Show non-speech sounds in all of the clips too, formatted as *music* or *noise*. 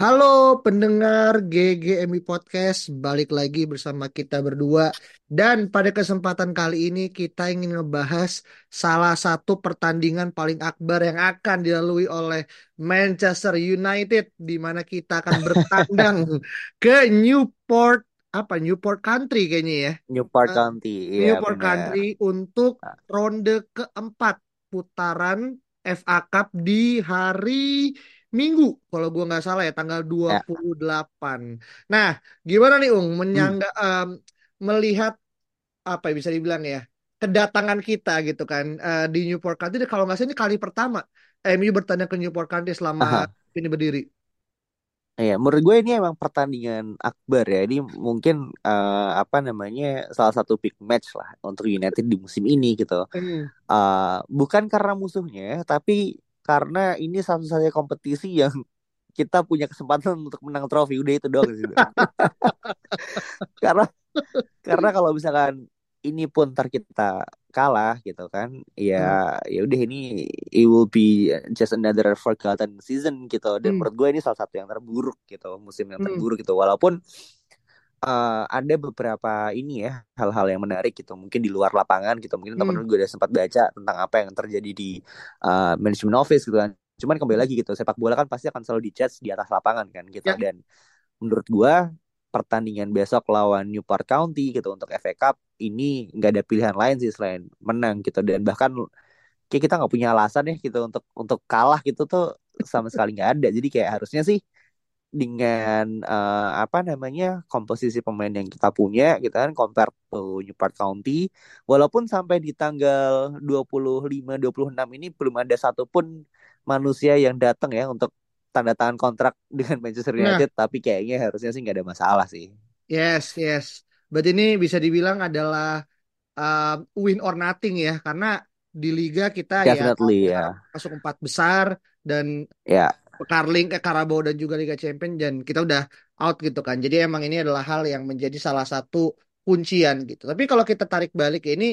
Halo pendengar GGMI Podcast, balik lagi bersama kita berdua dan pada kesempatan kali ini kita ingin ngebahas salah satu pertandingan paling akbar yang akan dilalui oleh Manchester United di mana kita akan bertandang *laughs* ke Newport apa Newport Country kayaknya ya. Newport Eh, County, iya Newport benar. Country untuk ronde keempat putaran FA Cup di hari Minggu kalau gua nggak salah ya tanggal Ya, 28. Nah, gimana nih Ung hmm. menyangga em, melihat apa ya bisa dibilang ya kedatangan kita gitu kan eh, di Newport Country kalau nggak salah ini kali pertama MU bertandang ke Newport Country selama Aha. ini berdiri. Iya, menurut gue ini emang pertandingan akbar ya. Ini mungkin eh, apa namanya salah satu big match lah untuk United di musim ini gitu. Hmm. Eh, bukan karena musuhnya, tapi karena ini satu-satunya kompetisi yang *laughs* kita punya kesempatan untuk menang trofi. Udah itu doang sih. *laughs* Karena karena kalau misalkan ini pun ntar kita kalah gitu kan Hmm. ya ya udah ini it will be just another forgotten season gitu dan Hmm. menurut gue ini salah satu yang terburuk gitu musim yang Hmm. terburuk gitu walaupun eh, ada beberapa ini ya hal-hal yang menarik gitu mungkin di luar lapangan gitu. Mungkin Hmm. teman-teman gue udah sempat baca tentang apa yang terjadi di eh, management office gitu kan. Cuman kembali lagi gitu sepak bola kan pasti akan selalu dijudge di atas lapangan kan gitu Ya. dan menurut gua pertandingan besok lawan Newport County gitu untuk FA Cup ini nggak ada pilihan lain sih selain menang gitu. Dan bahkan kayak kita nggak punya alasan ya gitu untuk untuk kalah gitu tuh sama sekali nggak ada. Jadi kayak harusnya sih dengan eh, apa namanya komposisi pemain yang kita punya gitu kan compare to Newport County. Walaupun sampai di tanggal 25 26 ini belum ada satupun manusia yang datang ya untuk tanda tangan kontrak *laughs* dengan Manchester Nah, United tapi kayaknya harusnya sih nggak ada masalah sih. Yes, yes. Berarti ini bisa dibilang adalah uh, win or nothing ya karena di liga kita ya definitely ya. masuk empat besar dan ya Carling, eh, Carabao dan juga Liga Champions dan kita udah out gitu kan. Jadi emang ini adalah hal yang menjadi salah satu kuncian gitu. Tapi kalau kita tarik balik ya ini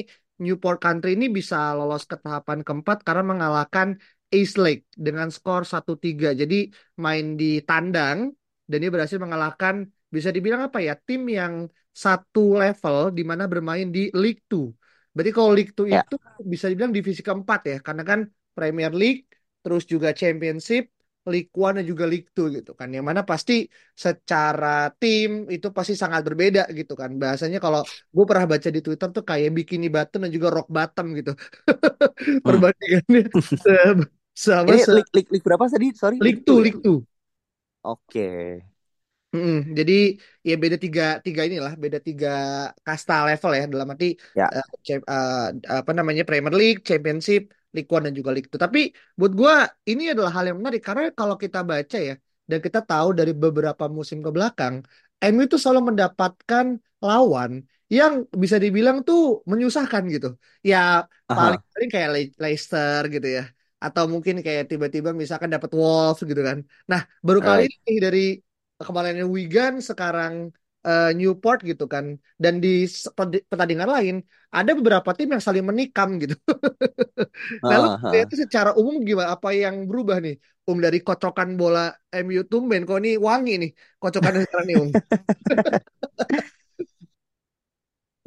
Newport Country ini bisa lolos ke tahapan keempat karena mengalahkan East Lake dengan skor 1-3. Jadi main di tandang dan dia berhasil mengalahkan bisa dibilang apa ya tim yang satu level di mana bermain di League 2. Berarti kalau League 2 ya itu bisa dibilang divisi keempat ya karena kan Premier League terus juga Championship League One dan juga League Two gitu kan. Yang mana pasti secara tim itu pasti sangat berbeda gitu kan. Bahasanya kalau gue pernah baca di Twitter tuh kayak bikini bottom dan juga rock bottom gitu. *laughs* Hmm. Perbandingannya se- *laughs* sama ini se league, league, league berapa tadi sorry League league 2 Two, ya League Two. oke Mm-mm. Jadi ya beda tiga tiga inilah beda tiga kasta level ya dalam arti Ya, cem- eh, apa namanya Premier League, Championship, League One dan juga League Two. Tapi buat gua ini adalah hal yang menarik karena kalau kita baca ya dan kita tahu dari beberapa musim ke belakang, MU itu selalu mendapatkan lawan yang bisa dibilang tuh menyusahkan gitu. Ya paling aha, paling kayak Le- Leicester gitu ya. Atau mungkin kayak tiba-tiba misalkan dapat Wolves gitu kan. Nah, baru kali right. ini dari kemarinnya Wigan sekarang eh, Newport gitu kan dan di pertandingan lain ada beberapa tim yang saling menikam gitu. *laughs* Nah lu Aha. itu secara umum gimana apa yang berubah nih Um dari kocokan bola MU tumben kok ini wangi nih kocokan sekarang nih Um. *laughs*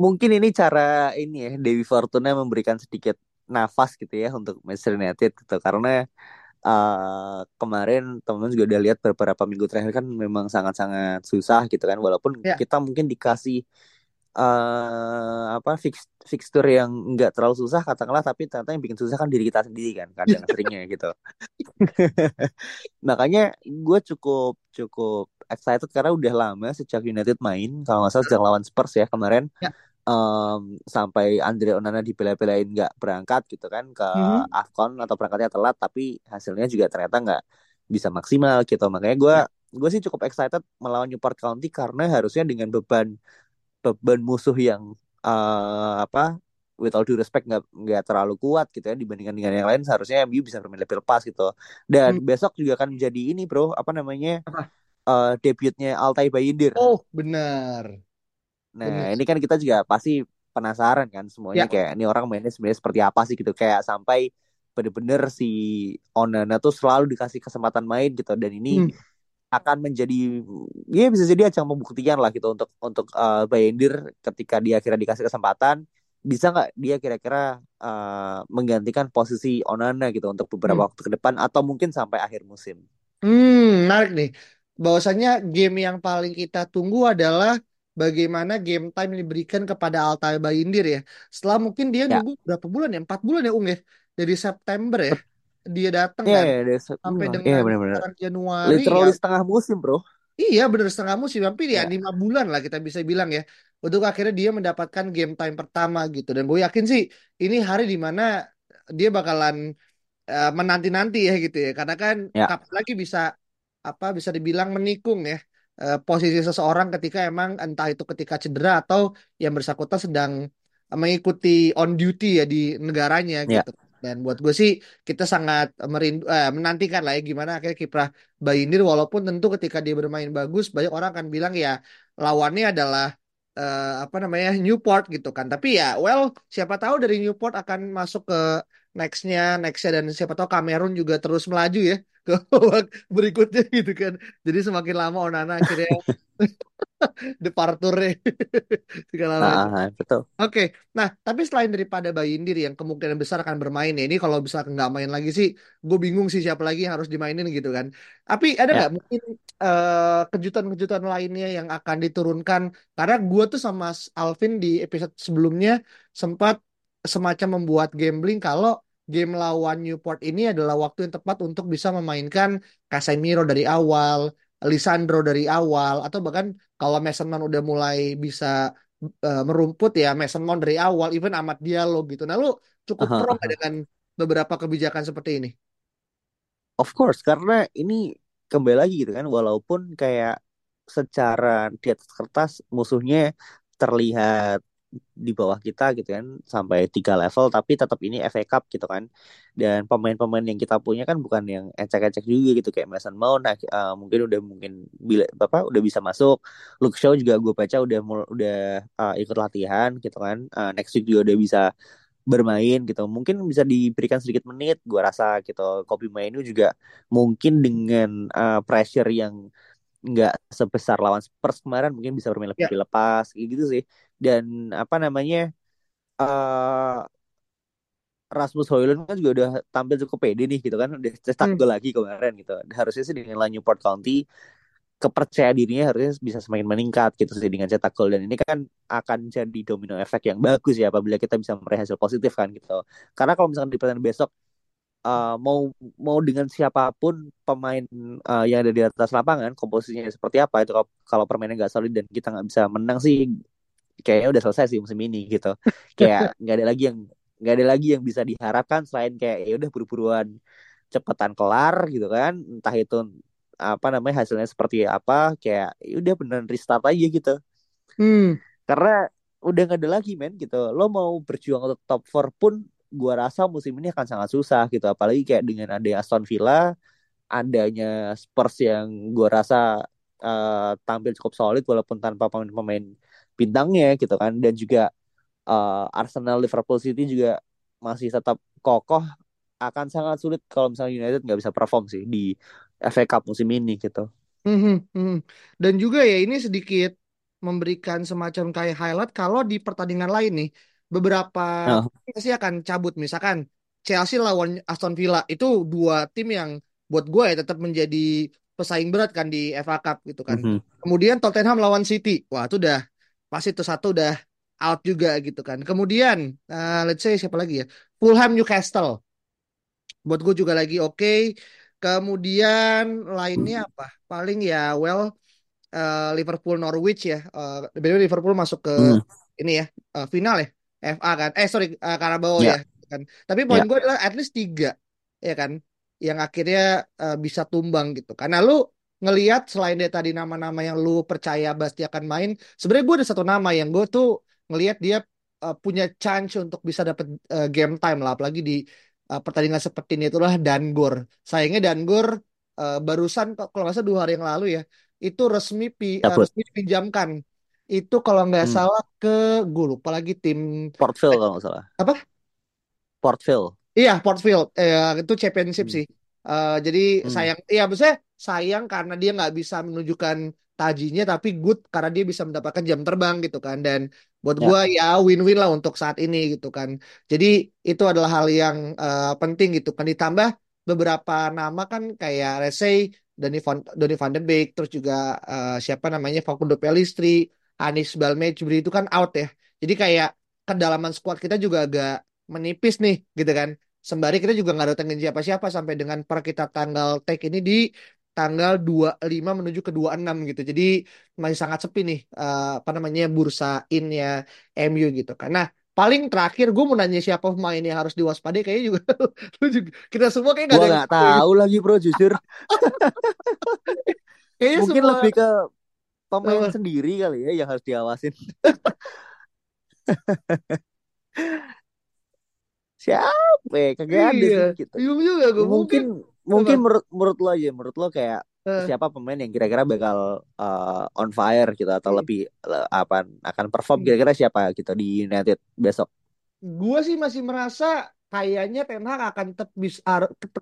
Mungkin ini cara ini ya Dewi Fortuna memberikan sedikit nafas gitu ya untuk Manchester United gitu karena eh, kemarin teman-teman juga udah lihat beberapa minggu terakhir kan memang sangat-sangat susah gitu kan walaupun Ya. kita mungkin dikasih eh apa fix fixture yang nggak terlalu susah katakanlah tapi ternyata yang bikin susah kan diri kita sendiri kan kadang *laughs* seringnya gitu *laughs* makanya gue cukup cukup excited karena udah lama sejak United main kalau nggak salah sejak lawan Spurs ya kemarin Ya. Em, sampai Andre Onana dibela-belain nggak berangkat gitu kan ke Mhm. AFCON atau berangkatnya telat tapi hasilnya juga ternyata nggak bisa maksimal gitu makanya gue Ya. gue sih cukup excited melawan Newport County karena harusnya dengan beban beban musuh yang eh, apa with all due respect nggak nggak terlalu kuat gitu ya dibandingkan dengan yang lain seharusnya MU bisa bermain lebih lepas gitu dan Hmm. besok juga akan menjadi ini bro apa namanya Apa? eh, debutnya Altay Bayindir Oh benar nah ini kan kita juga pasti penasaran kan semuanya Ya. kayak ini orang mainnya sebenarnya seperti apa sih gitu kayak sampai bener-bener si Onana tuh selalu dikasih kesempatan main gitu dan ini Hmm. akan menjadi ya bisa jadi ajang pembuktian lah gitu untuk untuk uh, Bayindir ketika dia kira dikasih kesempatan bisa nggak dia kira-kira uh, menggantikan posisi Onana gitu untuk beberapa Hmm. waktu ke depan atau mungkin sampai akhir musim. Hmm, menarik nih. Bahwasanya game yang paling kita tunggu adalah bagaimana game time yang diberikan kepada Altay Bayindir ya. Setelah mungkin dia Ya, nunggu berapa bulan ya? Empat bulan ya, Ung ya? Dari September ya. Dia datang ya, kan. ya, ya, Sampai ya dengan benar-benar. sekarang Januari ya. Literally setengah musim bro. Iya bener setengah musim. Hampir ya Ya, lima bulan lah kita bisa bilang ya. Untuk akhirnya dia mendapatkan game time pertama gitu. Dan gue yakin sih ini hari di mana dia bakalan eh, menanti-nanti ya gitu ya. Karena kan ya, kapan lagi bisa apa bisa dibilang menikung ya eh, posisi seseorang ketika emang entah itu ketika cedera atau yang bersangkutan sedang mengikuti on duty ya di negaranya ya, gitu. Dan buat gue sih kita sangat merindu eh, menantikan lah ya gimana akhirnya kiprah Bayindir walaupun tentu ketika dia bermain bagus banyak orang akan bilang ya lawannya adalah eh, apa namanya Newport gitu kan. Tapi ya well siapa tahu dari Newport akan masuk ke nextnya nextnya dan siapa tahu Kamerun juga terus melaju ya ke babak berikutnya gitu kan. Jadi semakin lama Onana akhirnya *laughs* departurnya *laughs* segala ah, macam. ah, ah, betul. Oke, nah tapi selain daripada Bayindir yang kemungkinan besar akan bermain ya, ini kalau bisa nggak main lagi sih, gue bingung sih siapa lagi yang harus dimainin gitu kan. Tapi ada Ya, nggak mungkin eh, kejutan-kejutan lainnya yang akan diturunkan? Karena gue tuh sama Alvin di episode sebelumnya sempat semacam membuat gambling kalau game lawan Newport ini adalah waktu yang tepat untuk bisa memainkan Casemiro dari awal, Lisandro dari awal, atau bahkan kalau Mason Mount udah mulai bisa eh, merumput ya Mason Mount dari awal, even Amat Diallo gitu. Nah, lu cukup aha, pro dengan beberapa kebijakan seperti ini? Of course, karena ini kembali lagi gitu kan, walaupun kayak secara di atas kertas musuhnya terlihat di bawah kita gitu kan sampai tiga level tapi tetap ini FA Cup gitu kan. Dan pemain-pemain yang kita punya kan bukan yang ecek-ecek juga gitu kayak Mason Mount eh, mungkin udah mungkin bila bapak udah bisa masuk. Luke Shaw juga gue baca udah udah eh, ikut latihan gitu kan. Eh, next week juga udah bisa bermain gitu. Mungkin bisa diberikan sedikit menit gue rasa gitu. Kopi Mainu juga mungkin dengan eh, pressure yang nggak sebesar lawan Spurs kemarin mungkin bisa bermain lebih lepas kayak gitu sih dan apa namanya eh Rasmus Højlund kan juga udah tampil cukup pede nih gitu kan udah cetak Hmm. gol lagi kemarin gitu. Harusnya sih dengan lawan Newport County kepercayaan dirinya harusnya bisa semakin meningkat gitu sih dengan cetak gol. Dan ini kan akan jadi domino efek yang bagus ya apabila kita bisa meraih hasil positif kan gitu. Karena kalau misalkan di pertandingan besok uh, mau mau dengan siapa pun pemain uh, yang ada di atas lapangan komposisinya seperti apa itu kalau, kalau permainnya nggak solid dan kita nggak bisa menang sih kayaknya udah selesai sih musim ini gitu. Kayak *laughs* nggak ada lagi yang nggak ada lagi yang bisa diharapkan selain kayak ya udah buru-buruan cepetan kelar gitu kan. Entah itu apa namanya hasilnya seperti apa kayak ya udah beneran restart aja gitu. Hmm. karena udah nggak ada lagi men gitu. Lo mau berjuang untuk top 4 pun gua rasa musim ini akan sangat susah gitu. Apalagi kayak dengan ada Aston Villa adanya Spurs yang gua rasa uh, tampil cukup solid walaupun tanpa pemain-pemain bintangnya gitu kan dan juga uh, Arsenal Liverpool City juga masih tetap kokoh akan sangat sulit kalau misalnya United nggak bisa perform sih di FA Cup musim ini gitu. Hmm, hmm. Dan juga ya ini sedikit memberikan semacam kayak highlight kalau di pertandingan lain nih beberapa oh. akan cabut misalkan Chelsea lawan Aston Villa itu dua tim yang buat gue ya tetap menjadi pesaing berat kan di FA Cup gitu kan. Mm -hmm. Kemudian Tottenham lawan City, wah itu udah pasti itu satu udah out juga gitu kan. Kemudian uh, let's say siapa lagi ya? Fulham Newcastle buat gue juga lagi oke okay. kemudian lainnya apa paling ya well uh, Liverpool Norwich ya uh, Liverpool masuk ke hmm. ini ya uh, final ya FA kan eh sorry uh, Carabao yeah. ya kan tapi poin yeah. gue adalah at least tiga ya kan yang akhirnya uh, bisa tumbang gitu karena lu ngelihat selain dari tadi nama-nama yang lu percaya pasti akan main sebenarnya gue ada satu nama yang gue tuh ngelihat dia uh, punya chance untuk bisa dapet uh, game time lah apalagi di uh, pertandingan seperti ini itulah Dangur. Sayangnya Dangur uh, barusan kalau nggak salah dua hari yang lalu ya itu resmi pi, uh, resmi dipinjamkan. Itu kalau nggak hmm. salah ke gue lupa lagi tim Portville kalau nggak salah. Apa? Portville. Iya Portville. Eh, itu championship hmm. sih. Uh, jadi hmm. sayang, iya maksudnya sayang karena dia nggak bisa menunjukkan tajinya tapi good karena dia bisa mendapatkan jam terbang gitu kan. Dan buat ya. gue ya win-win lah untuk saat ini gitu kan. Jadi itu adalah hal yang uh, penting gitu kan. Ditambah beberapa nama kan kayak Resey Donny van, Donny van de Beek terus juga uh, siapa namanya Facundo Pelistri Anis Balmejbri itu kan out ya. Jadi kayak kedalaman squad kita juga agak menipis nih gitu kan. Sembari kita juga nggak datengin siapa-siapa sampai dengan per kita tanggal take ini di tanggal 25 menuju ke 26 gitu. Jadi masih sangat sepi nih uh, apa namanya bursa innya MU gitu. Karena paling terakhir gue mau nanya siapa pemain yang harus diwaspadai kayaknya juga *laughs* juga kita semua kayak gak ada gak tahu lagi bro jujur. *laughs* kayaknya Mungkin semua... lebih ke pemain uh. sendiri kali ya yang harus diawasin. *laughs* Siapa? Ya? Kagak iya. ada sih gitu. Iya juga gue mungkin mungkin menurut menurut lo aja menurut lo kayak uh. siapa pemain yang kira-kira bakal uh, on fire gitu atau hmm. lebih uh, apa akan perform hmm. kira-kira siapa gitu di United besok gue sih masih merasa kayaknya Ten Hag akan tetap bisa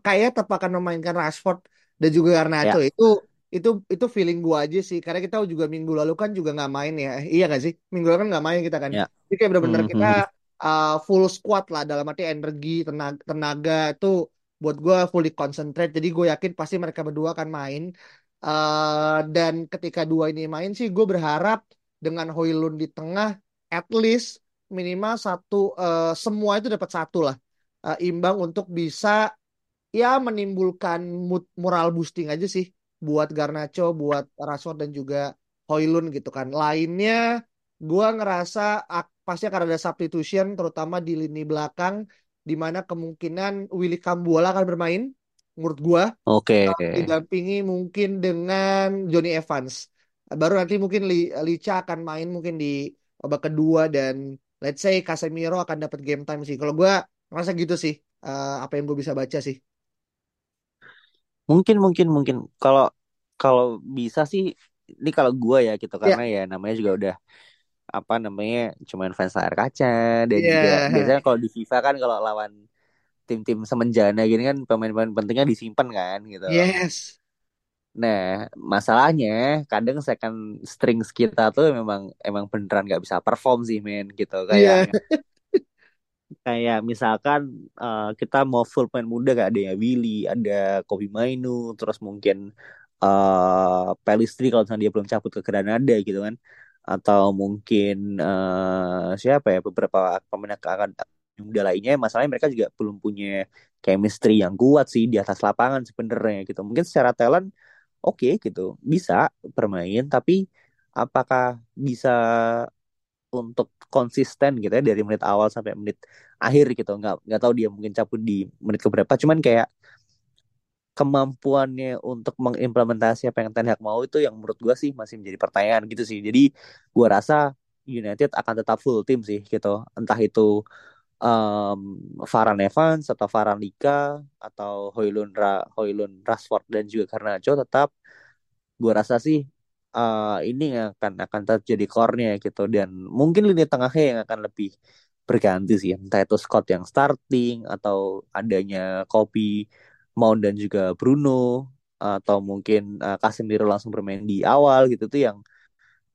kayak tetap akan memainkan Rashford dan juga Garnacho ya. itu itu itu feeling gue aja sih karena kita juga minggu lalu kan juga nggak main ya iya gak sih minggu lalu kan nggak main kita kan ya. jadi kayak benar-benar mm -hmm. kita uh, full squad lah dalam arti energi tenaga, tenaga itu buat gue fully concentrate jadi gue yakin pasti mereka berdua akan main uh, dan ketika dua ini main sih gue berharap dengan Hoylund di tengah at least minimal satu uh, semua itu dapat satu lah uh, imbang untuk bisa ya menimbulkan mood, moral boosting aja sih buat Garnacho, buat Rashford dan juga Hoylund gitu kan. Lainnya gue ngerasa pasti akan ada substitution terutama di lini belakang di mana kemungkinan Willy Kambuala akan bermain menurut gua. Oke. Okay. Didampingi mungkin dengan Johnny Evans. Baru nanti mungkin Licha akan main mungkin di babak kedua dan let's say Casemiro akan dapat game time sih. Kalau gua merasa gitu sih uh, apa yang gue bisa baca sih. Mungkin mungkin mungkin kalau kalau bisa sih ini kalau gua ya gitu ya. karena yeah. ya namanya juga udah apa namanya cuman fans layar kaca dan yeah. juga biasanya kalau di FIFA kan kalau lawan tim-tim semenjana gini kan pemain-pemain pentingnya disimpan kan gitu. Yes. Nah, masalahnya kadang second strings kita tuh memang emang beneran nggak bisa perform sih men gitu kayak yeah. *laughs* kayak misalkan uh, kita mau full pemain muda gak ada ya Willy, ada Kobi Mainu, terus mungkin uh, Pelistri kalau misalnya dia belum cabut ke Granada gitu kan atau mungkin uh, siapa ya beberapa pemain akan muda lainnya. Masalahnya mereka juga belum punya chemistry yang kuat sih di atas lapangan sebenarnya gitu. Mungkin secara talent oke okay, gitu. Bisa bermain tapi apakah bisa untuk konsisten gitu ya dari menit awal sampai menit akhir gitu. Nggak nggak tahu dia mungkin cabut di menit keberapa. Cuman kayak kemampuannya untuk mengimplementasi apa yang Ten Hag mau itu yang menurut gue sih masih menjadi pertanyaan gitu sih. Jadi gue rasa United akan tetap full tim sih gitu. Entah itu um, Varane Evans atau Varane Lika atau Hoylund Ra Hoylund Rashford dan juga Garnacho tetap gue rasa sih uh, ini akan akan terjadi core-nya gitu. Dan mungkin lini tengahnya yang akan lebih berganti sih. Entah itu Scott yang starting atau adanya Kopi Mount dan juga Bruno atau mungkin uh, Casemiro langsung bermain di awal gitu tuh yang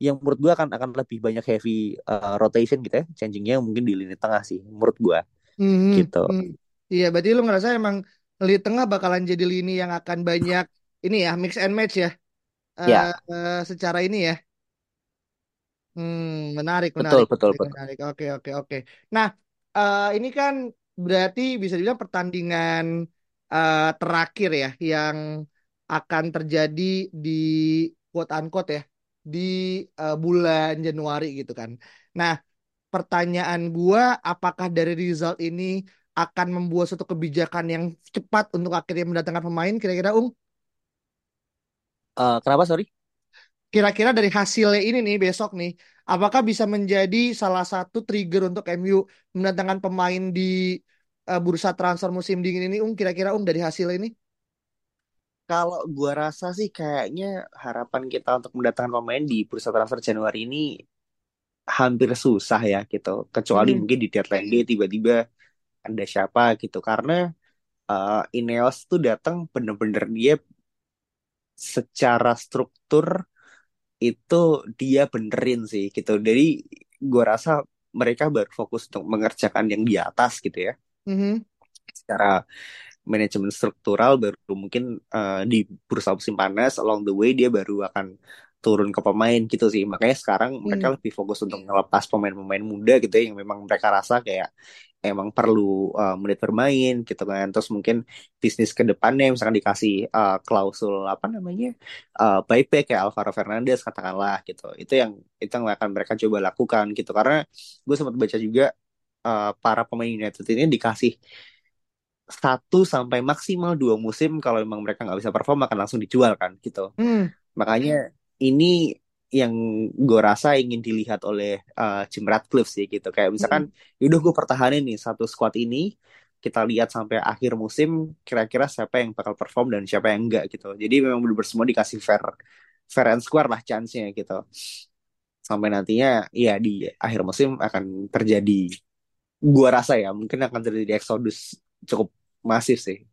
yang menurut gue akan akan lebih banyak heavy uh, rotation gitu ya changingnya mungkin di lini tengah sih menurut gue hmm, gitu. hmm. iya berarti lu ngerasa emang lini tengah bakalan jadi lini yang akan banyak *laughs* ini ya mix and match ya? Uh, ya. uh, secara ini ya? Hmm menarik menarik betul betul. menarik. betul oke oke oke. Nah uh, ini kan berarti bisa dibilang pertandingan uh, terakhir ya yang akan terjadi di quote unquote ya di uh, bulan Januari gitu kan. Nah, pertanyaan gua apakah dari result ini akan membuat suatu kebijakan yang cepat untuk akhirnya mendatangkan pemain kira-kira Ung? Uh, kenapa sorry? Kira-kira dari hasilnya ini nih besok nih, apakah bisa menjadi salah satu trigger untuk MU mendatangkan pemain di uh, bursa transfer musim dingin ini Ung? Kira-kira Ung dari hasil ini? Kalau gua rasa sih kayaknya harapan kita untuk mendatangkan pemain di bursa transfer Januari ini hampir susah ya gitu. Kecuali hmm. mungkin di deadline day tiba-tiba ada siapa gitu. Karena uh, Ineos tuh datang bener-bener dia secara struktur itu dia benerin sih gitu. Jadi gua rasa mereka baru fokus untuk mengerjakan yang di atas gitu ya. -hmm. Secara manajemen struktural baru mungkin uh, di bursa musim panas along the way dia baru akan turun ke pemain gitu sih makanya sekarang hmm. mereka lebih fokus untuk ngelepas pemain-pemain muda gitu ya yang memang mereka rasa kayak emang perlu uh, menit bermain gitu kan terus mungkin bisnis ke depannya misalkan dikasih uh, klausul apa namanya uh, buyback kayak Alvaro Fernandez katakanlah gitu itu yang itu yang akan mereka coba lakukan gitu karena gue sempat baca juga uh, para pemain United ini dikasih satu sampai maksimal dua musim kalau memang mereka nggak bisa perform akan langsung dijual kan gitu. Hmm. Makanya ini yang gue rasa ingin dilihat oleh uh, Jim Ratcliffe sih gitu. Kayak misalkan, hmm. yaudah gue pertahanin nih satu squad ini, kita lihat sampai akhir musim kira-kira siapa yang bakal perform dan siapa yang enggak gitu. Jadi memang benar semua dikasih fair fair and square lah chance-nya gitu. Sampai nantinya ya di akhir musim akan terjadi gua rasa ya mungkin akan terjadi exodus cukup masif sih.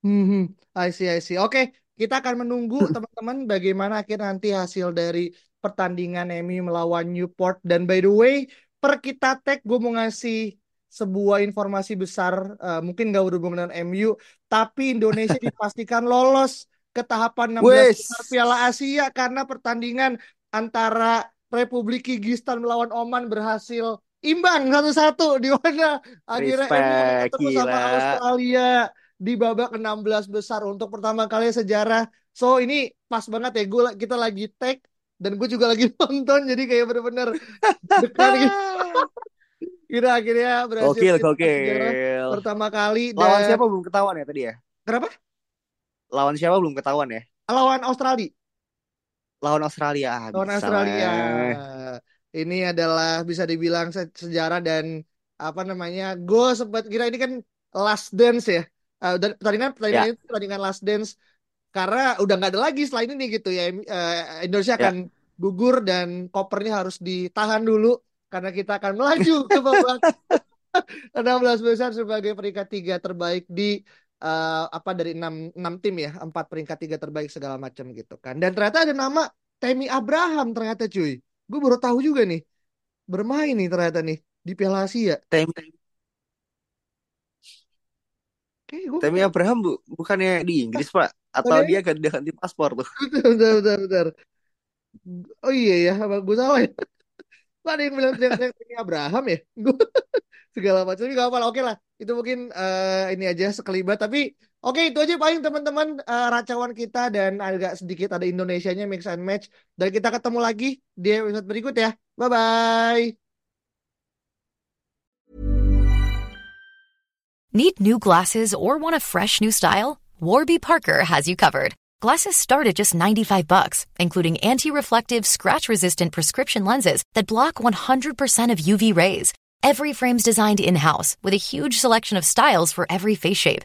Hmm, I see, I see. Oke, kita akan menunggu teman-teman bagaimana akhir nanti hasil dari pertandingan MU melawan Newport. Dan by the way, per kita tag gue mau ngasih sebuah informasi besar, uh, mungkin gak berhubungan dengan MU, tapi Indonesia *laughs* dipastikan lolos ke tahapan 16 besar Piala Asia karena pertandingan antara Republik Kyrgyzstan melawan Oman berhasil imbang satu-satu di mana akhirnya Respect, ketemu sama Australia di babak 16 besar untuk pertama kali sejarah. So ini pas banget ya gue kita lagi tag dan gue juga lagi *laughs* nonton jadi kayak bener-bener dekat gitu. *laughs* Kita akhirnya berhasil gokil, gokil. pertama kali dan... Lawan siapa belum ketahuan ya tadi ya? Kenapa? Lawan siapa belum ketahuan ya? Lawan Australia. Lawan Australia. Lawan Australia ini adalah bisa dibilang sejarah dan apa namanya gue sempat kira ini kan last dance ya. Uh, dan pertandingan pertandingan ya. itu pertandingan last dance karena udah nggak ada lagi selain ini gitu ya uh, Indonesia akan gugur dan kopernya harus ditahan dulu karena kita akan melaju ke babak *laughs* 16 besar sebagai peringkat tiga terbaik di uh, apa dari enam enam tim ya empat peringkat tiga terbaik segala macam gitu kan. Dan ternyata ada nama Temi Abraham ternyata cuy Gue baru tahu juga nih. Bermain nih ternyata nih di Piala Asia. Temi Temi Abraham bu, bukannya di Inggris pak? Atau dia ganti ganti paspor tuh? Betul, betul, betul, Oh iya ya, apa gue salah ya? Pak ada yang bilang Temi Abraham ya? *laughs* segala macam tapi gak apa oke lah itu mungkin uh, ini aja sekelibat tapi oke itu aja paling teman-teman uh, racauan kita dan agak sedikit ada Indonesianya mix and match dan kita ketemu lagi di episode berikut ya bye bye Need new glasses or want a fresh new style? Warby Parker has you covered. Glasses start at just 95 bucks, including anti-reflective, scratch-resistant prescription lenses that block 100% of UV rays. Every frame's designed in-house with a huge selection of styles for every face shape.